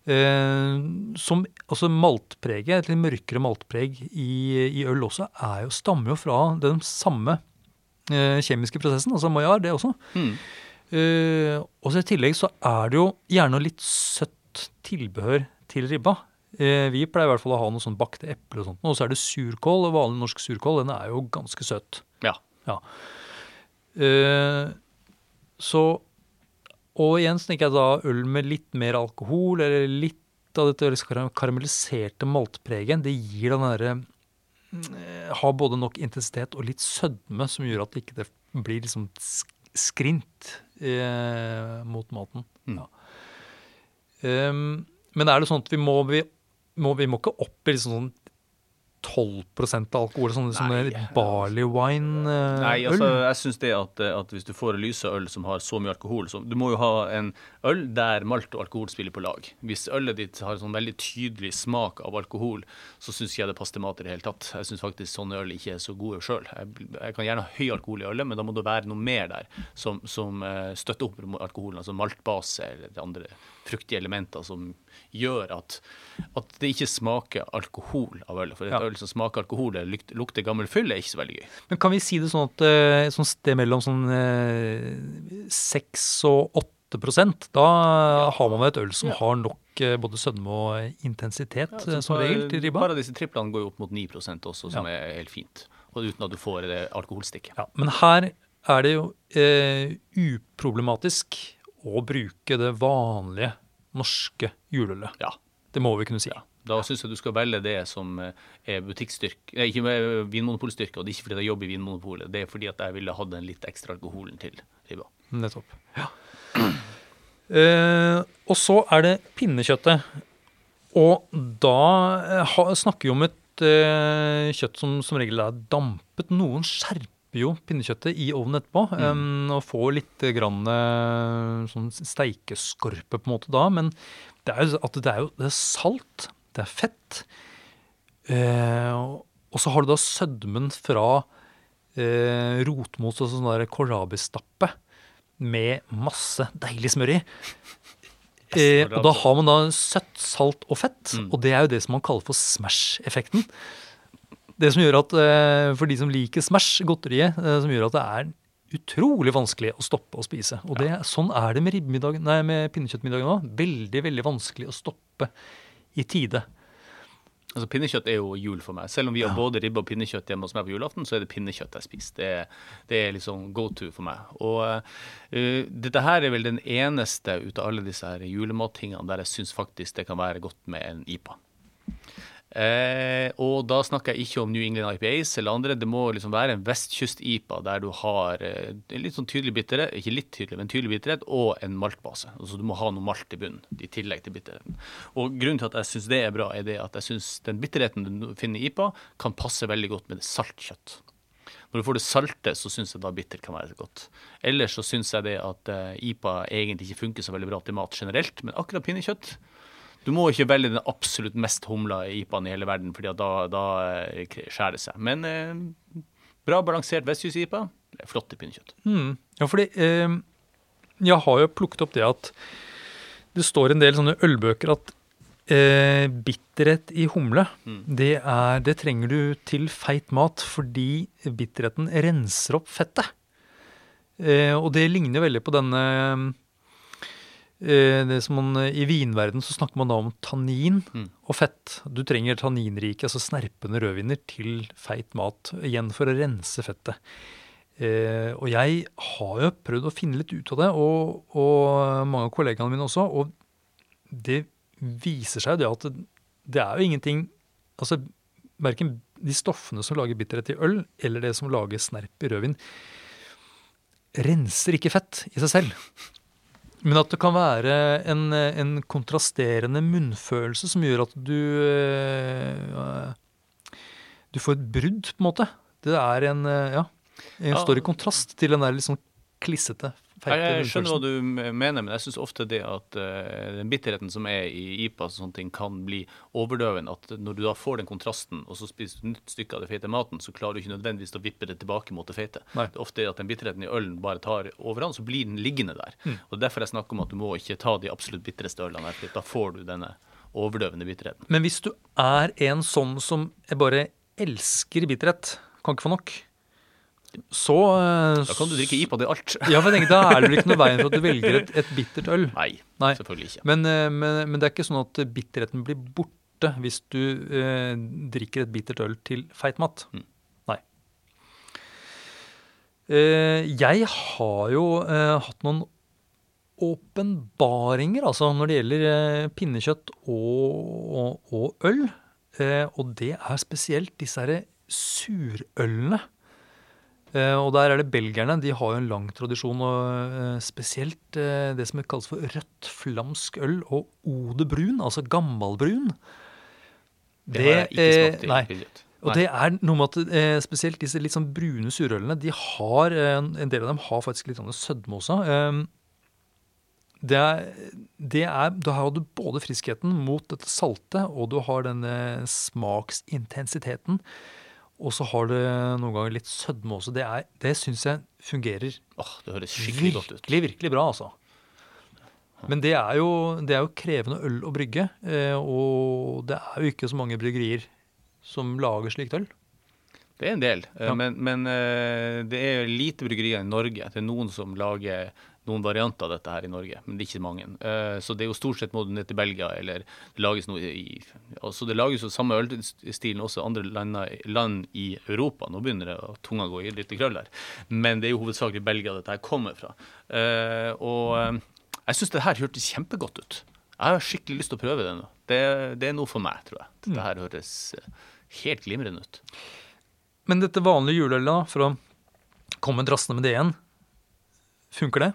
Uh, som også maltpreget, et litt mørkere maltpreg i, i øl også, er jo, stammer jo fra den samme uh, kjemiske prosessen, altså maillard, det også. Mm. Eh, og så I tillegg så er det jo gjerne noe litt søtt tilbehør til ribba. Uh, vi pleier i hvert fall å ha noe sånn bakte eple og sånt. Og så er det surkål. og Vanlig norsk surkål den er jo ganske søt. Ja. Eh, så Og igjen snikker jeg da øl med litt mer alkohol, eller litt av dette kar- karamelliserte maltpreget, det gir den derre eh, Har både nok intensitet og litt sødme som gjør at det ikke blir liksom skrint eh, mot maten. Mm. Ja. Um, men er det sånn at vi må, vi må, vi må ikke opp i liksom sånn 12% alkohol, sånn sånne Nei. barley wine-øl? Nei, altså, jeg syns det at, at hvis du får lyse øl som har så mye alkohol så Du må jo ha en øl der malt og alkohol spiller på lag. Hvis ølet ditt har sånn veldig tydelig smak av alkohol, så syns ikke jeg det passer til mat i det hele tatt. Jeg syns faktisk sånne øl ikke er så gode sjøl. Jeg, jeg kan gjerne ha høy alkohol i ølet, men da må det være noe mer der som, som eh, støtter opp alkoholen. Altså maltbase eller det andre fruktige elementer som gjør at, at det ikke smaker alkohol av ølet. For et Ja. øl som smaker alkohol eller lukter, lukter gammel fyll, er ikke så veldig gøy. Men kan vi si det sånn at eh, et sånn sted mellom sånn eh, 6 og 8 da har man et øl som Ja. har nok eh, både sødme og intensitet Ja, eh, som regel til ribba? Bare disse triplene går jo opp mot 9% også, som er helt fint. Og uten at du får det alkoholstikket. Ja, men her er det jo eh, uproblematisk å bruke det vanlige norske juleølet. Ja. Det må vi kunne si. Da syns jeg du skal velge det som eh, er butikkstyrke Nei, ikke med vinmonopolstyrke, og det er ikke fordi jeg jobber i Vinmonopolet, det er fordi at jeg ville hatt den litt ekstra alkoholen til ribba. Nettopp. Ja. Eh, og så er det pinnekjøttet. Og da eh, ha, snakker vi om et eh, kjøtt som som regel er dampet. Noen skjerper jo pinnekjøttet i ovnen etterpå eh, og får litt grann, eh, sånn steikeskorpe på en måte da. Men det er jo, at det er jo det er salt, det er fett. Uh, og- så har du da sødmen fra eh, rotmos og sånn der kålrabistappe med masse deilig smør i. Eh, og da har man da søtt, salt og fett, Mm. og det er jo det som man kaller for Smash-effekten. Det som gjør at, eh, For de som liker Smash, godteriet, eh, som gjør at det er utrolig vanskelig å stoppe å spise. Og det, sånn er det med, nei, med pinnekjøttmiddagen òg. Veldig, veldig vanskelig å stoppe i tide. Altså Pinnekjøtt er jo jul for meg. Selv om vi har både ribbe og pinnekjøtt hjemme hos meg på julaften, så er det pinnekjøtt jeg spiser. Det, det er liksom go to for meg. Og uh, dette her er vel den eneste ut av alle disse her julemattingene der jeg syns faktisk det kan være godt med en IPA. Eh, og da snakker jeg ikke om New England IPAs eller andre. Det må liksom være en vestkyst-IPA der du har eh, litt sånn tydelig bitterhet, ikke litt tydelig, men tydelig bitterhet, og en maltbase. Altså du må ha noe malt i bunnen i tillegg til bitterheten. Og grunnen til at jeg syns det er bra, er det at jeg syns den bitterheten du finner i IPA, kan passe veldig godt med saltkjøtt. Når du får det salte, så syns jeg da bitter kan være godt. Ellers så syns jeg det at eh, IPA egentlig ikke funker så veldig bra til mat generelt, men akkurat pinnekjøtt du må ikke velge den absolutt mest humla IPA-en i hele verden, fordi da, da eh, skjærer det seg. Men eh, bra balansert er flott i pinnekjøtt. Mm. Ja, fordi eh, jeg har jo plukket opp det at det står en del sånne ølbøker at eh, bitterhet i humle, Mm. det, er, det trenger du til feit mat fordi bitterheten renser opp fettet. Eh, og det ligner veldig på denne man, I vinverden så snakker man da om tannin Mm. og fett. Du trenger tanninrike, altså snerpende rødviner, til feit mat. Igjen for å rense fettet. Eh, og jeg har jo prøvd å finne litt ut av det, og, og mange av kollegaene mine også. Og det viser seg det at det, det er jo ingenting Altså verken de stoffene som lager bitterhet i øl, eller det som lager snerp i rødvin, renser ikke fett i seg selv. Men at det kan være en, en kontrasterende munnfølelse som gjør at du eh, Du får et brudd, på en måte. Det er en eh, ja, en Ja. står i kontrast til den der litt sånn klissete, Jeg, skjønner hva du mener, men jeg syns ofte det at uh, den bitterheten som er i IPA, og sånne ting, kan bli overdøvende. At når du da får den kontrasten, og så spiser du et nytt stykke av det feite maten, så klarer du ikke nødvendigvis å vippe det tilbake mot det feite. Nei. Det er ofte at den bitterheten i ølen bare tar overhånd, så blir den liggende der. Mm. Og Derfor jeg snakker om at du må ikke ta de absolutt bitreste ølene, her, for da får du denne overdøvende bitterheten. Men hvis du er en sånn som bare elsker bitterhet, kan ikke få nok, så eh, Da kan du drikke IPA til alt. Ja, for jeg tenker, Da er det ikke noe veien for at du velger et, et bittert øl. Nei, Nei. selvfølgelig ikke. Men, eh, men, men det er ikke sånn at bitterheten blir borte hvis du eh, drikker et bittert øl til feit mat. Mm. Nei. Eh, jeg har jo eh, hatt noen åpenbaringer altså, når det gjelder eh, pinnekjøtt og, og, og øl. Eh, og det er spesielt disse her surølene. Eh, og der er det belgierne. De har jo en lang tradisjon, og eh, spesielt eh, det som kalles for rødt flamsk øl og Ode brun, altså gammalbrun. Det, har jeg ikke smakt i nei. pinnekjøtt. Og det er noe med at spesielt disse litt sånn brune surølene, de har, en del av dem har faktisk litt sånn sødme også. Det er, det er, da har du både friskheten mot dette salte, og du har denne smaksintensiteten. Og så har det noen ganger litt sødme også. Det, er- det syns jeg fungerer Åh, det høres skikkelig godt ut. virkelig, virkelig bra, altså. Men det er, jo, det er jo krevende øl å brygge, eh, og det er jo ikke så mange bryggerier som lager slikt øl. Det er en del, eh, Ja. men, men eh, det er lite bryggerier i Norge. Det er noen som lager noen varianter av dette her i Norge, men det er ikke mange. Eh, Så det er jo stort sett må du ned til Belgia, eller det lages noe i altså Det lages jo samme ølstilen også andre land, land i Europa. Nå begynner det å tunga gå i litt krøll her, men det er jo hovedsakelig Belgia dette her kommer fra. Eh, Og eh, jeg syns det her hørtes kjempegodt ut. Jeg har skikkelig lyst til å prøve det nå. Det, det er noe for meg, tror jeg. Dette her høres helt glimrende ut. Men dette vanlige juleølet, for å komme drassende med det igjen, funker det?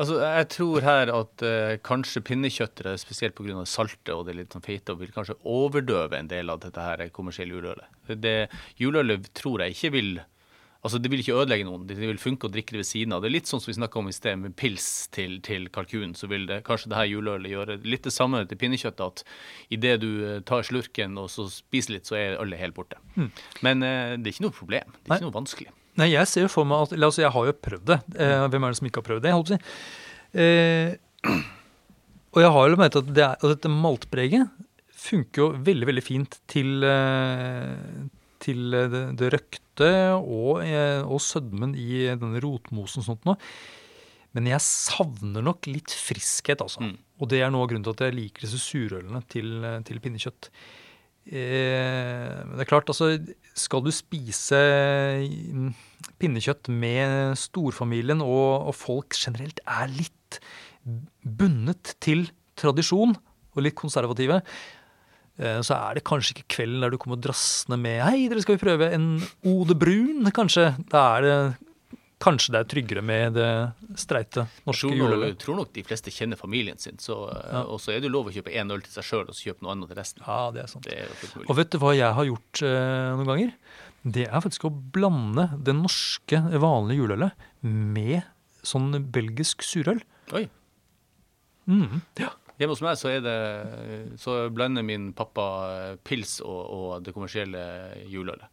Altså, jeg tror her at eh, kanskje pinnekjøttere, spesielt pga. saltet og det litt sånn feite, vil kanskje overdøve en del av dette her kommersielle juleølet. Det, juleølet tror jeg ikke vil Altså, Det vil ikke ødelegge noen. Det vil funke å drikke det ved siden av. Det er litt sånn som vi snakka om i sted, med pils til, til kalkun. Så vil det kanskje det her juleølet gjøre litt det samme til pinnekjøttet, at idet du eh, tar slurken og så spiser litt, så er ølet helt borte. Men eh, det er ikke noe problem. Det er Nei. ikke noe vanskelig. Nei, jeg ser jo for meg at altså, Jeg har jo prøvd det. Eh, hvem er det som ikke har prøvd det? Jeg holdt å si. Eh, Og jeg har jo ment at, det er, at dette maltpreget funker jo veldig, veldig fint til, eh, til det, det røkte og, eh, og sødmen i denne rotmosen og sånt noe. Men jeg savner nok litt friskhet, altså. Mm. Og det er noe av grunnen til at jeg liker disse surølene til, til pinnekjøtt. Eh, men det er klart, altså, skal du spise mm, pinnekjøtt med storfamilien, og, og folk generelt er litt bundet til tradisjon og litt konservative, eh, så er det kanskje ikke kvelden der du kommer drassende med Hei, dere skal vi prøve en Ode Brun, kanskje? Da er det Kanskje det er tryggere med det streite norske juleølet. Jeg tror nok de fleste kjenner familien sin. Så, Ja. Og så er det lov å kjøpe én øl til seg sjøl og så kjøpe noe annet til resten. Ja, det er sant. Det er jo. Og vet du hva jeg har gjort eh, noen ganger? Det er faktisk å blande det norske vanlige juleølet med sånn belgisk surøl. Oi. Mm. Ja. Hjemme hos meg så er det Så blander min pappa eh, pils og, og det kommersielle juleølet.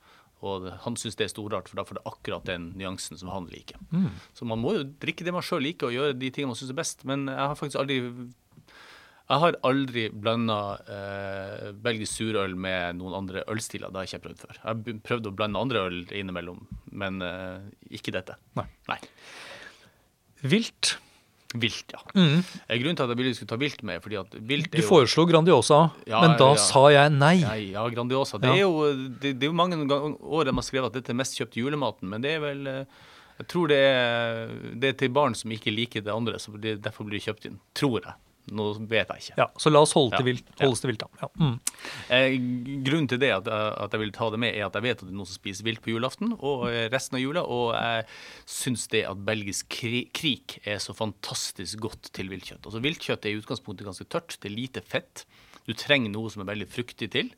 Og han syns det er storart, for da får det akkurat den nyansen som han liker. Mm. Så man må jo drikke det man sjøl liker, og gjøre de tingene man syns er best. Men jeg har faktisk aldri jeg har aldri blanda eh, belgisk surøl med noen andre ølstiler. Det har jeg ikke prøvd før. Jeg har prøvd å blande andre øl innimellom, men eh, ikke dette. Nei. Nei. Vilt. Vilt, ja. Mm. Eh, Grunnen til at jeg ville skulle ta vilt med, fordi at vilt Du er jo foreslo Grandiosa, Ja, men da ja. sa jeg nei. Nei, ja, Grandiosa. Det Ja. er jo det, det er jo mange år de har skrevet at dette er mest kjøpte julematen, men det er vel eh, Jeg tror det er, det er til barn som ikke liker det andre, så derfor blir det kjøpt inn. Tror jeg. Nå vet jeg ikke. Ja, Så la oss holde til vilt, holdes til vilt, da. Ja. Mm. Eh, grunnen til det at, at jeg vil ta det med, er at jeg vet at det er noen som spiser vilt på julaften og eh, resten av jula, og jeg syns det at belgisk kri krik er så fantastisk godt til viltkjøtt. Altså Viltkjøtt er i utgangspunktet ganske tørt, det er lite fett. Du trenger noe som er veldig fruktig til.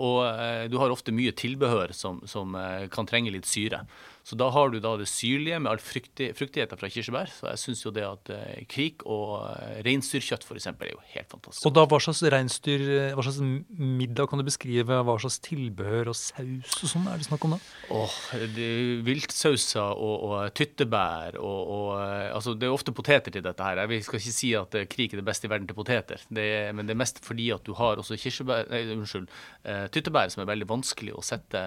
Og eh, du har ofte mye tilbehør som, som eh, kan trenge litt syre. Så da har du da det syrlige med all frukti, fruktigheten fra kirsebær. Så jeg syns jo det at eh, krik og reinsdyrkjøtt f.eks. er jo helt fantastisk. Og da, hva slags reinsdyr, hva slags middag kan du beskrive? Hva slags tilbehør og saus og sånn er det snakk om da? Åh, er viltsauser og, og tyttebær og, og altså Det er ofte poteter til dette her. Jeg skal ikke si at krik er det beste i verden til poteter, det men det er mest fordi at du har også kirsebær, nei, unnskyld, eh, tyttebær som er veldig vanskelig å sette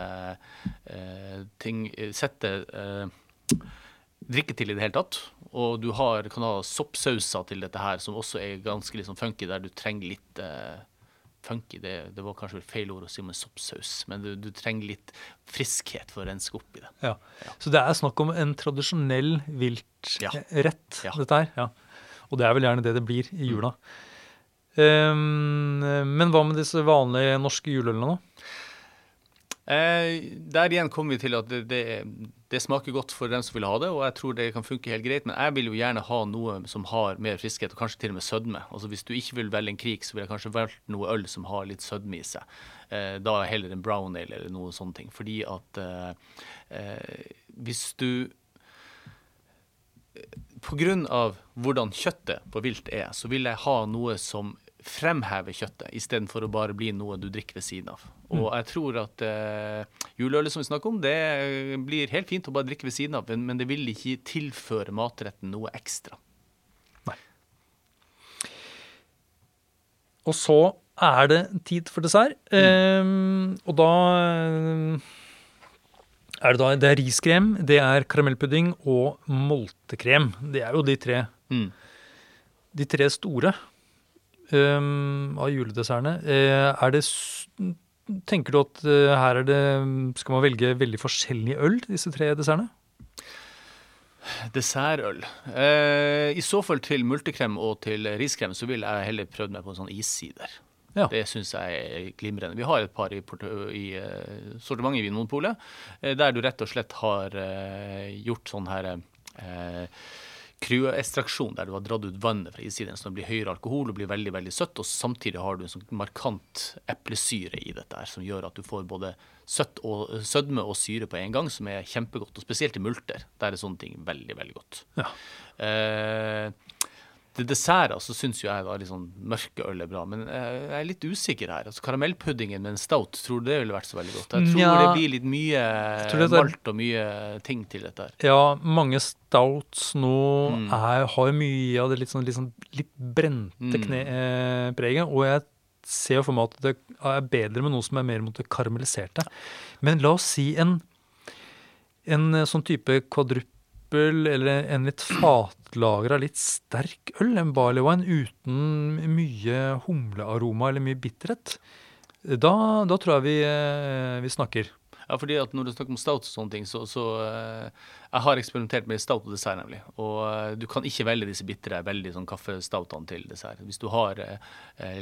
eh, ting Sette eh, drikke til i det hele tatt. Og du har, kan ha soppsauser til dette her som også er ganske liksom funky, der du trenger litt eh, funky, det, det var kanskje feil ord å si med soppsaus, men du, du trenger litt friskhet for å renske opp i det. Ja. Så det er snakk om en tradisjonell viltrett, Ja. dette her. Ja. Og det er vel gjerne det det blir i jula. Um, men hva med disse vanlige norske juleølene, da? Eh, der igjen kommer vi til at det, det, det smaker godt for dem som vil ha det, og jeg tror det kan funke helt greit, men jeg vil jo gjerne ha noe som har mer friskhet, og kanskje til og med sødme. Altså Hvis du ikke vil velge en krik, så vil jeg kanskje velge noe øl som har litt sødme i seg. Eh, da heller en brown ale eller noe sånne ting. Fordi at eh, eh, hvis du Pga. hvordan kjøttet på vilt er, så vil jeg ha noe som fremhever kjøttet, istedenfor å bare bli noe du drikker ved siden av. Og jeg tror at uh, juleølet som vi snakker om, det blir helt fint å bare drikke ved siden av, men, det vil ikke tilføre matretten noe ekstra. Nei. Og så er det tid for dessert. Um, og da er det da det er riskrem, det er karamellpudding og moltekrem. Det er jo de tre, Mm. de tre store um, av juledessertene. Eh, er det Tenker du at eh, her er det Skal man velge veldig forskjellig øl, disse tre dessertene? Dessertøl. Eh, I så fall til multekrem og til riskrem, så vil jeg heller prøvd meg på en sånn issider. Ja. Det syns jeg er glimrende. Vi har et par i, i uh, sortimentet i Vinmonopolet, eh, der du rett og slett har eh, gjort sånn her uh, Kryoekstraksjon, der du har dratt ut vannet fra issiden, så det blir høyere alkohol og blir veldig veldig søtt. Og samtidig har du en sånn markant eplesyre i dette, her, som gjør at du får både søtt og, sødme og syre på en gang, som er kjempegodt. Og spesielt i multer. Der er sånne ting veldig, veldig godt. Ja. Eh, Til desserter så syns jo jeg da litt sånn mørke øl er bra, men jeg er litt usikker her. Altså Karamellpuddingen med en stout, tror du det ville vært så veldig godt? Jeg tror ja, det blir litt mye malt og mye ting til dette her. Ja, mange stouts nå Mm. er, har mye av det litt sånn, litt, sånn, litt brente Mm. preget, Og jeg ser for meg at det er bedre med noe som er mer mot det karamelliserte. Men la oss si en, en sånn type kvadruppel eller en litt fatlagra, litt sterk øl, en barley wine uten mye humlearoma eller mye bitterhet. Da, da tror jeg vi, eh, vi snakker. Ja, fordi at når du snakker om stout og sånne ting, så, så eh, Jeg har eksperimentert med stout og dessert, nemlig. Og eh, du kan ikke velge disse bitre, veldig sånn kaffestoutene til dessert. Hvis du har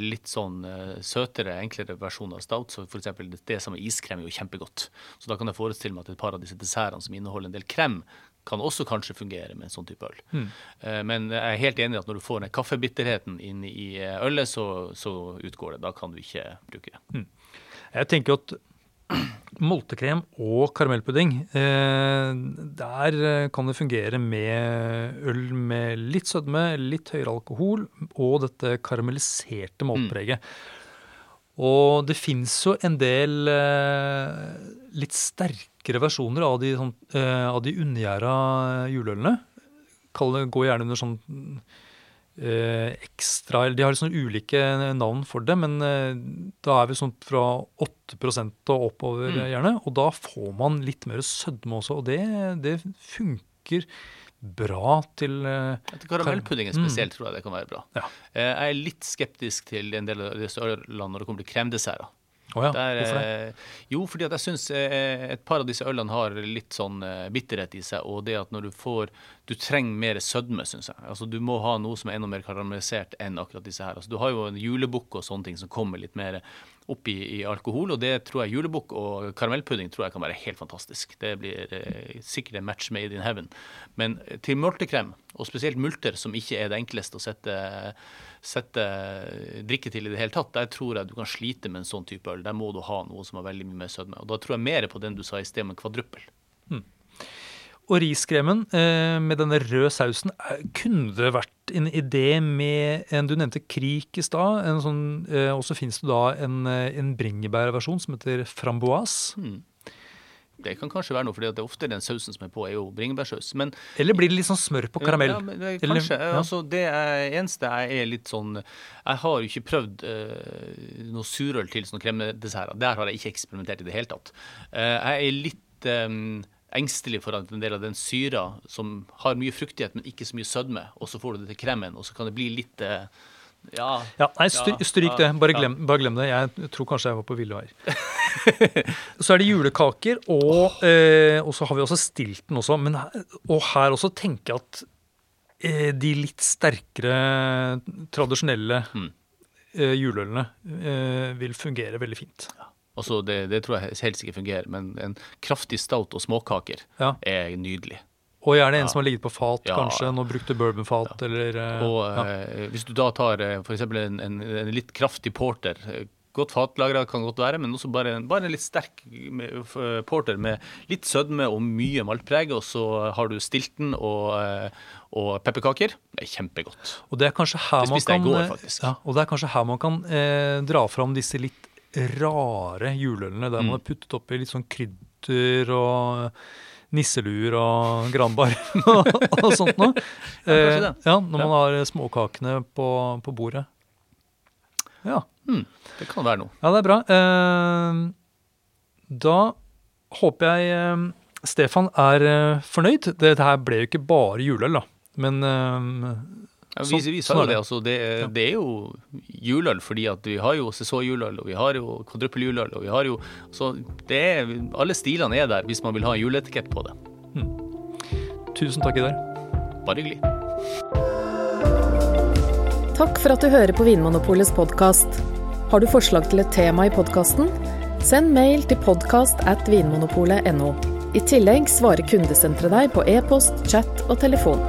litt sånn søtere, enklere versjoner av stout, så f.eks. det som er iskrem, er jo kjempegodt. Så da kan jeg forestille meg at et par av disse dessertene som inneholder en del krem, kan også kanskje fungere med en sånn type øl. Mm. Men jeg er helt enig i at når du får den kaffebitterheten inn i eh, ølet, så, så utgår det. Da kan du ikke bruke det. Jeg tenker at moltekrem og karamellpudding, eh, der kan det fungere med øl med litt sødme, litt høyere alkohol og dette karamelliserte maltpreget. Og det fins jo en del eh, litt sterkere versjoner av de, sånn, eh, av de undergjæra juleølene. Kall det, går gjerne under sånn eh, ekstra De har liksom ulike navn for det, men eh, da er vi sånn fra 8 og oppover, Mm. gjerne. Og da får man litt mer sødme også, og det, det funker bra til eh, Til karamellpuddingen Mm. spesielt tror jeg det kan være bra. Ja. Eh, Jeg er litt skeptisk til en del av disse ølene når det kommer til kremdesserter. Å ja, Der, hvorfor det? eh, jo, fordi at jeg syns et par av disse ølene har litt sånn eh, bitterhet i seg. Og det at når du får Du trenger mer sødme, syns jeg. Altså Du må ha noe som er enda mer karamellisert enn akkurat disse her. Altså Du har jo en julebukk og sånne ting som kommer litt mer opp i, i alkohol, og det tror jeg julebukk og karamellpudding tror jeg kan være helt fantastisk. Det blir eh, sikkert en match made in heaven. Men eh, til multekrem, og spesielt multer, som ikke er det enkleste å sette, sette drikke til i det hele tatt, der tror jeg du kan slite med en sånn type øl. Der må du ha noe som har veldig mye mer sødme. Og da tror jeg mer på den du sa i sted, med kvadruppel. Og riskremen eh, med denne røde sausen, eh, kunne det vært en idé med en Du nevnte krik i stad. Sånn, eh, og så finnes det da en, eh, en bringebærversjon som heter framboise. Mm. Det kan kanskje være noe, fordi det er ofte den sausen som er på, er jo bringebærsaus. Men Eller blir det litt sånn smør på karamell? Ja, men Eller- kanskje. ja. Altså, det eneste jeg er litt sånn Jeg har jo ikke prøvd eh, noe surøl til sånne kremdesserter. Der har jeg ikke eksperimentert i det hele tatt. Eh, jeg er litt eh, engstelig for at en del av den syra som har mye fruktighet, men ikke så mye sødme, og så får du det til kremen, og så kan det bli litt eh, ja, Ja, nei, stryk, stryk ja, det. Bare ja. glem, bare glem det. Jeg tror kanskje jeg var på ville veier. så er det julekaker, og, eh, og så har vi også stilten også. Men, og her også tenker jeg at eh, de litt sterkere, tradisjonelle Mm. eh, juleølene eh, vil fungere veldig fint. Altså, det, det tror jeg helt sikkert fungerer, men en kraftig stout og småkaker Ja. er nydelig. Og gjerne en Ja. som har ligget på fat, Ja. kanskje. Nå brukte bourbonfat, eller eh, Og ja. eh, hvis du da tar eh, f.eks. En, en, en litt kraftig porter Godt fatlagra kan godt være, men også bare, en- bare en litt sterk porter med litt sødme og mye maltpreg. Og så har du stilten og, og pepperkaker. Det er kjempegodt. Og det er kanskje her Det man kan går. Ja, og det er kanskje her man kan eh, dra fram disse litt rare juleølene, der Mm. man har puttet oppi litt sånn krydder og nisseluer og granbar og, og sånt noe. Ja, det. ja, når man har småkakene på, på bordet. Ja. Mm, det kan være noe. ja, det er bra. Eh, da håper jeg eh, Stefan er eh, fornøyd. Dette her ble jo ikke bare juleøl, da. Men eh, Ja, vi, Sånn- vi sa sånn jo er det, altså. Det, Ja. det er jo juleøl fordi at vi har jo sesongjuleøl, og vi har jo kvadruppeljuleøl, og vi har jo Så det er Alle stilene er der hvis man vil ha en juleetikett på det. tusen takk, Idar. Bare hyggelig. Takk for at du hører på Vinmonopolets podkast. Har du forslag til et tema i podkasten? Send mail til podkast at vinmonopolet.no. I tillegg svarer kundesenteret deg på e-post, chat og telefon.